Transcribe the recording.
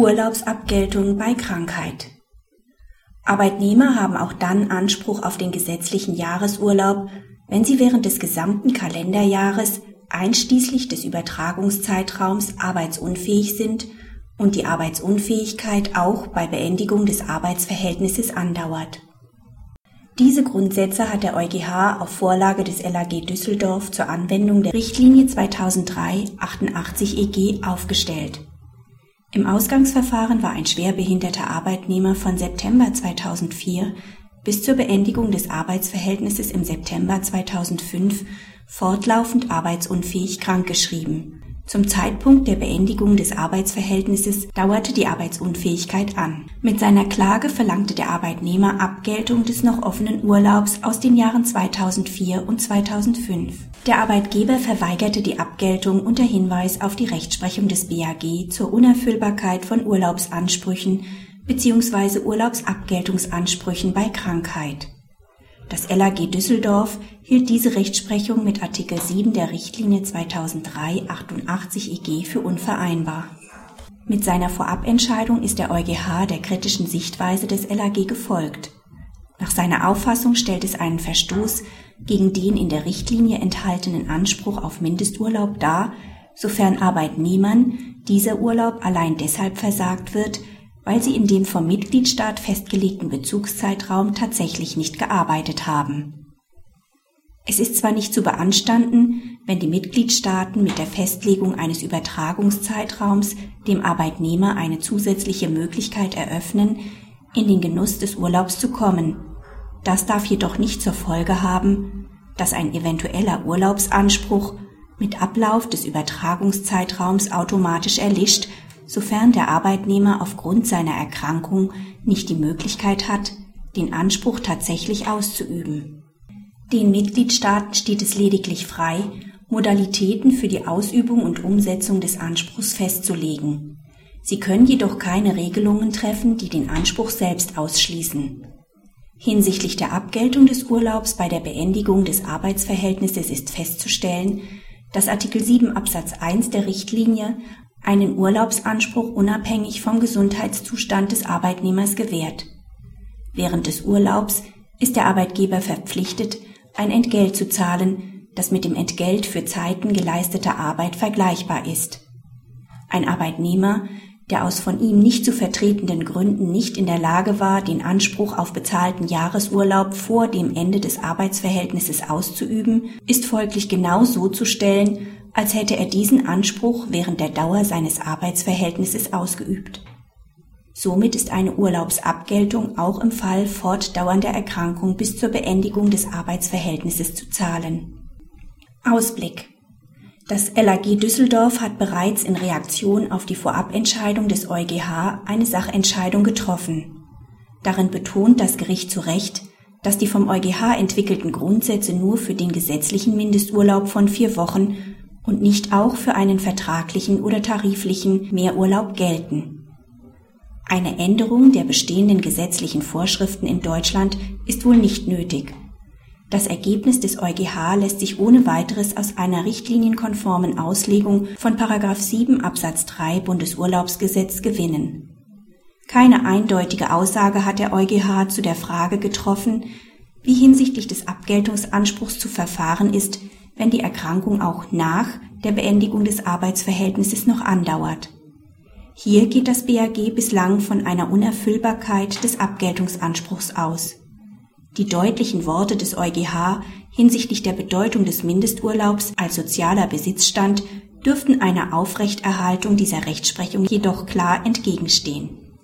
Urlaubsabgeltung bei Krankheit. Arbeitnehmer haben auch dann Anspruch auf den gesetzlichen Jahresurlaub, wenn sie während des gesamten Kalenderjahres einschließlich des Übertragungszeitraums arbeitsunfähig sind und die Arbeitsunfähigkeit auch bei Beendigung des Arbeitsverhältnisses andauert. Diese Grundsätze hat der EuGH auf Vorlage des LAG Düsseldorf zur Anwendung der Richtlinie 2003-88 EG aufgestellt. Im Ausgangsverfahren war ein schwerbehinderter Arbeitnehmer von September 2004 bis zur Beendigung des Arbeitsverhältnisses im September 2005 fortlaufend arbeitsunfähig krankgeschrieben zum Zeitpunkt der Beendigung des Arbeitsverhältnisses dauerte die Arbeitsunfähigkeit an. Mit seiner Klage verlangte der Arbeitnehmer Abgeltung des noch offenen Urlaubs aus den Jahren 2004 und 2005. Der Arbeitgeber verweigerte die Abgeltung unter Hinweis auf die Rechtsprechung des BAG zur Unerfüllbarkeit von Urlaubsansprüchen bzw. Urlaubsabgeltungsansprüchen bei Krankheit das LAG Düsseldorf hielt diese Rechtsprechung mit Artikel 7 der Richtlinie 2003-88 EG für unvereinbar. Mit seiner Vorabentscheidung ist der EuGH der kritischen Sichtweise des LAG gefolgt. Nach seiner Auffassung stellt es einen Verstoß gegen den in der Richtlinie enthaltenen Anspruch auf Mindesturlaub dar, sofern Arbeitnehmern dieser Urlaub allein deshalb versagt wird, weil sie in dem vom Mitgliedstaat festgelegten Bezugszeitraum tatsächlich nicht gearbeitet haben. Es ist zwar nicht zu beanstanden, wenn die Mitgliedstaaten mit der Festlegung eines Übertragungszeitraums dem Arbeitnehmer eine zusätzliche Möglichkeit eröffnen, in den Genuss des Urlaubs zu kommen. Das darf jedoch nicht zur Folge haben, dass ein eventueller Urlaubsanspruch mit Ablauf des Übertragungszeitraums automatisch erlischt sofern der Arbeitnehmer aufgrund seiner Erkrankung nicht die Möglichkeit hat, den Anspruch tatsächlich auszuüben. Den Mitgliedstaaten steht es lediglich frei, Modalitäten für die Ausübung und Umsetzung des Anspruchs festzulegen. Sie können jedoch keine Regelungen treffen, die den Anspruch selbst ausschließen. Hinsichtlich der Abgeltung des Urlaubs bei der Beendigung des Arbeitsverhältnisses ist festzustellen, dass Artikel 7 Absatz 1 der Richtlinie einen Urlaubsanspruch unabhängig vom Gesundheitszustand des Arbeitnehmers gewährt. Während des Urlaubs ist der Arbeitgeber verpflichtet, ein Entgelt zu zahlen, das mit dem Entgelt für Zeiten geleisteter Arbeit vergleichbar ist. Ein Arbeitnehmer, der aus von ihm nicht zu vertretenden Gründen nicht in der Lage war, den Anspruch auf bezahlten Jahresurlaub vor dem Ende des Arbeitsverhältnisses auszuüben, ist folglich genau so zu stellen, als hätte er diesen Anspruch während der Dauer seines Arbeitsverhältnisses ausgeübt. Somit ist eine Urlaubsabgeltung auch im Fall fortdauernder Erkrankung bis zur Beendigung des Arbeitsverhältnisses zu zahlen. Ausblick Das LAG Düsseldorf hat bereits in Reaktion auf die Vorabentscheidung des EuGH eine Sachentscheidung getroffen. Darin betont das Gericht zu Recht, dass die vom EuGH entwickelten Grundsätze nur für den gesetzlichen Mindesturlaub von vier Wochen und nicht auch für einen vertraglichen oder tariflichen Mehrurlaub gelten. Eine Änderung der bestehenden gesetzlichen Vorschriften in Deutschland ist wohl nicht nötig. Das Ergebnis des EuGH lässt sich ohne weiteres aus einer richtlinienkonformen Auslegung von 7 Absatz 3 Bundesurlaubsgesetz gewinnen. Keine eindeutige Aussage hat der EuGH zu der Frage getroffen, wie hinsichtlich des Abgeltungsanspruchs zu verfahren ist, wenn die Erkrankung auch nach der Beendigung des Arbeitsverhältnisses noch andauert. Hier geht das BAG bislang von einer Unerfüllbarkeit des Abgeltungsanspruchs aus. Die deutlichen Worte des EuGH hinsichtlich der Bedeutung des Mindesturlaubs als sozialer Besitzstand dürften einer Aufrechterhaltung dieser Rechtsprechung jedoch klar entgegenstehen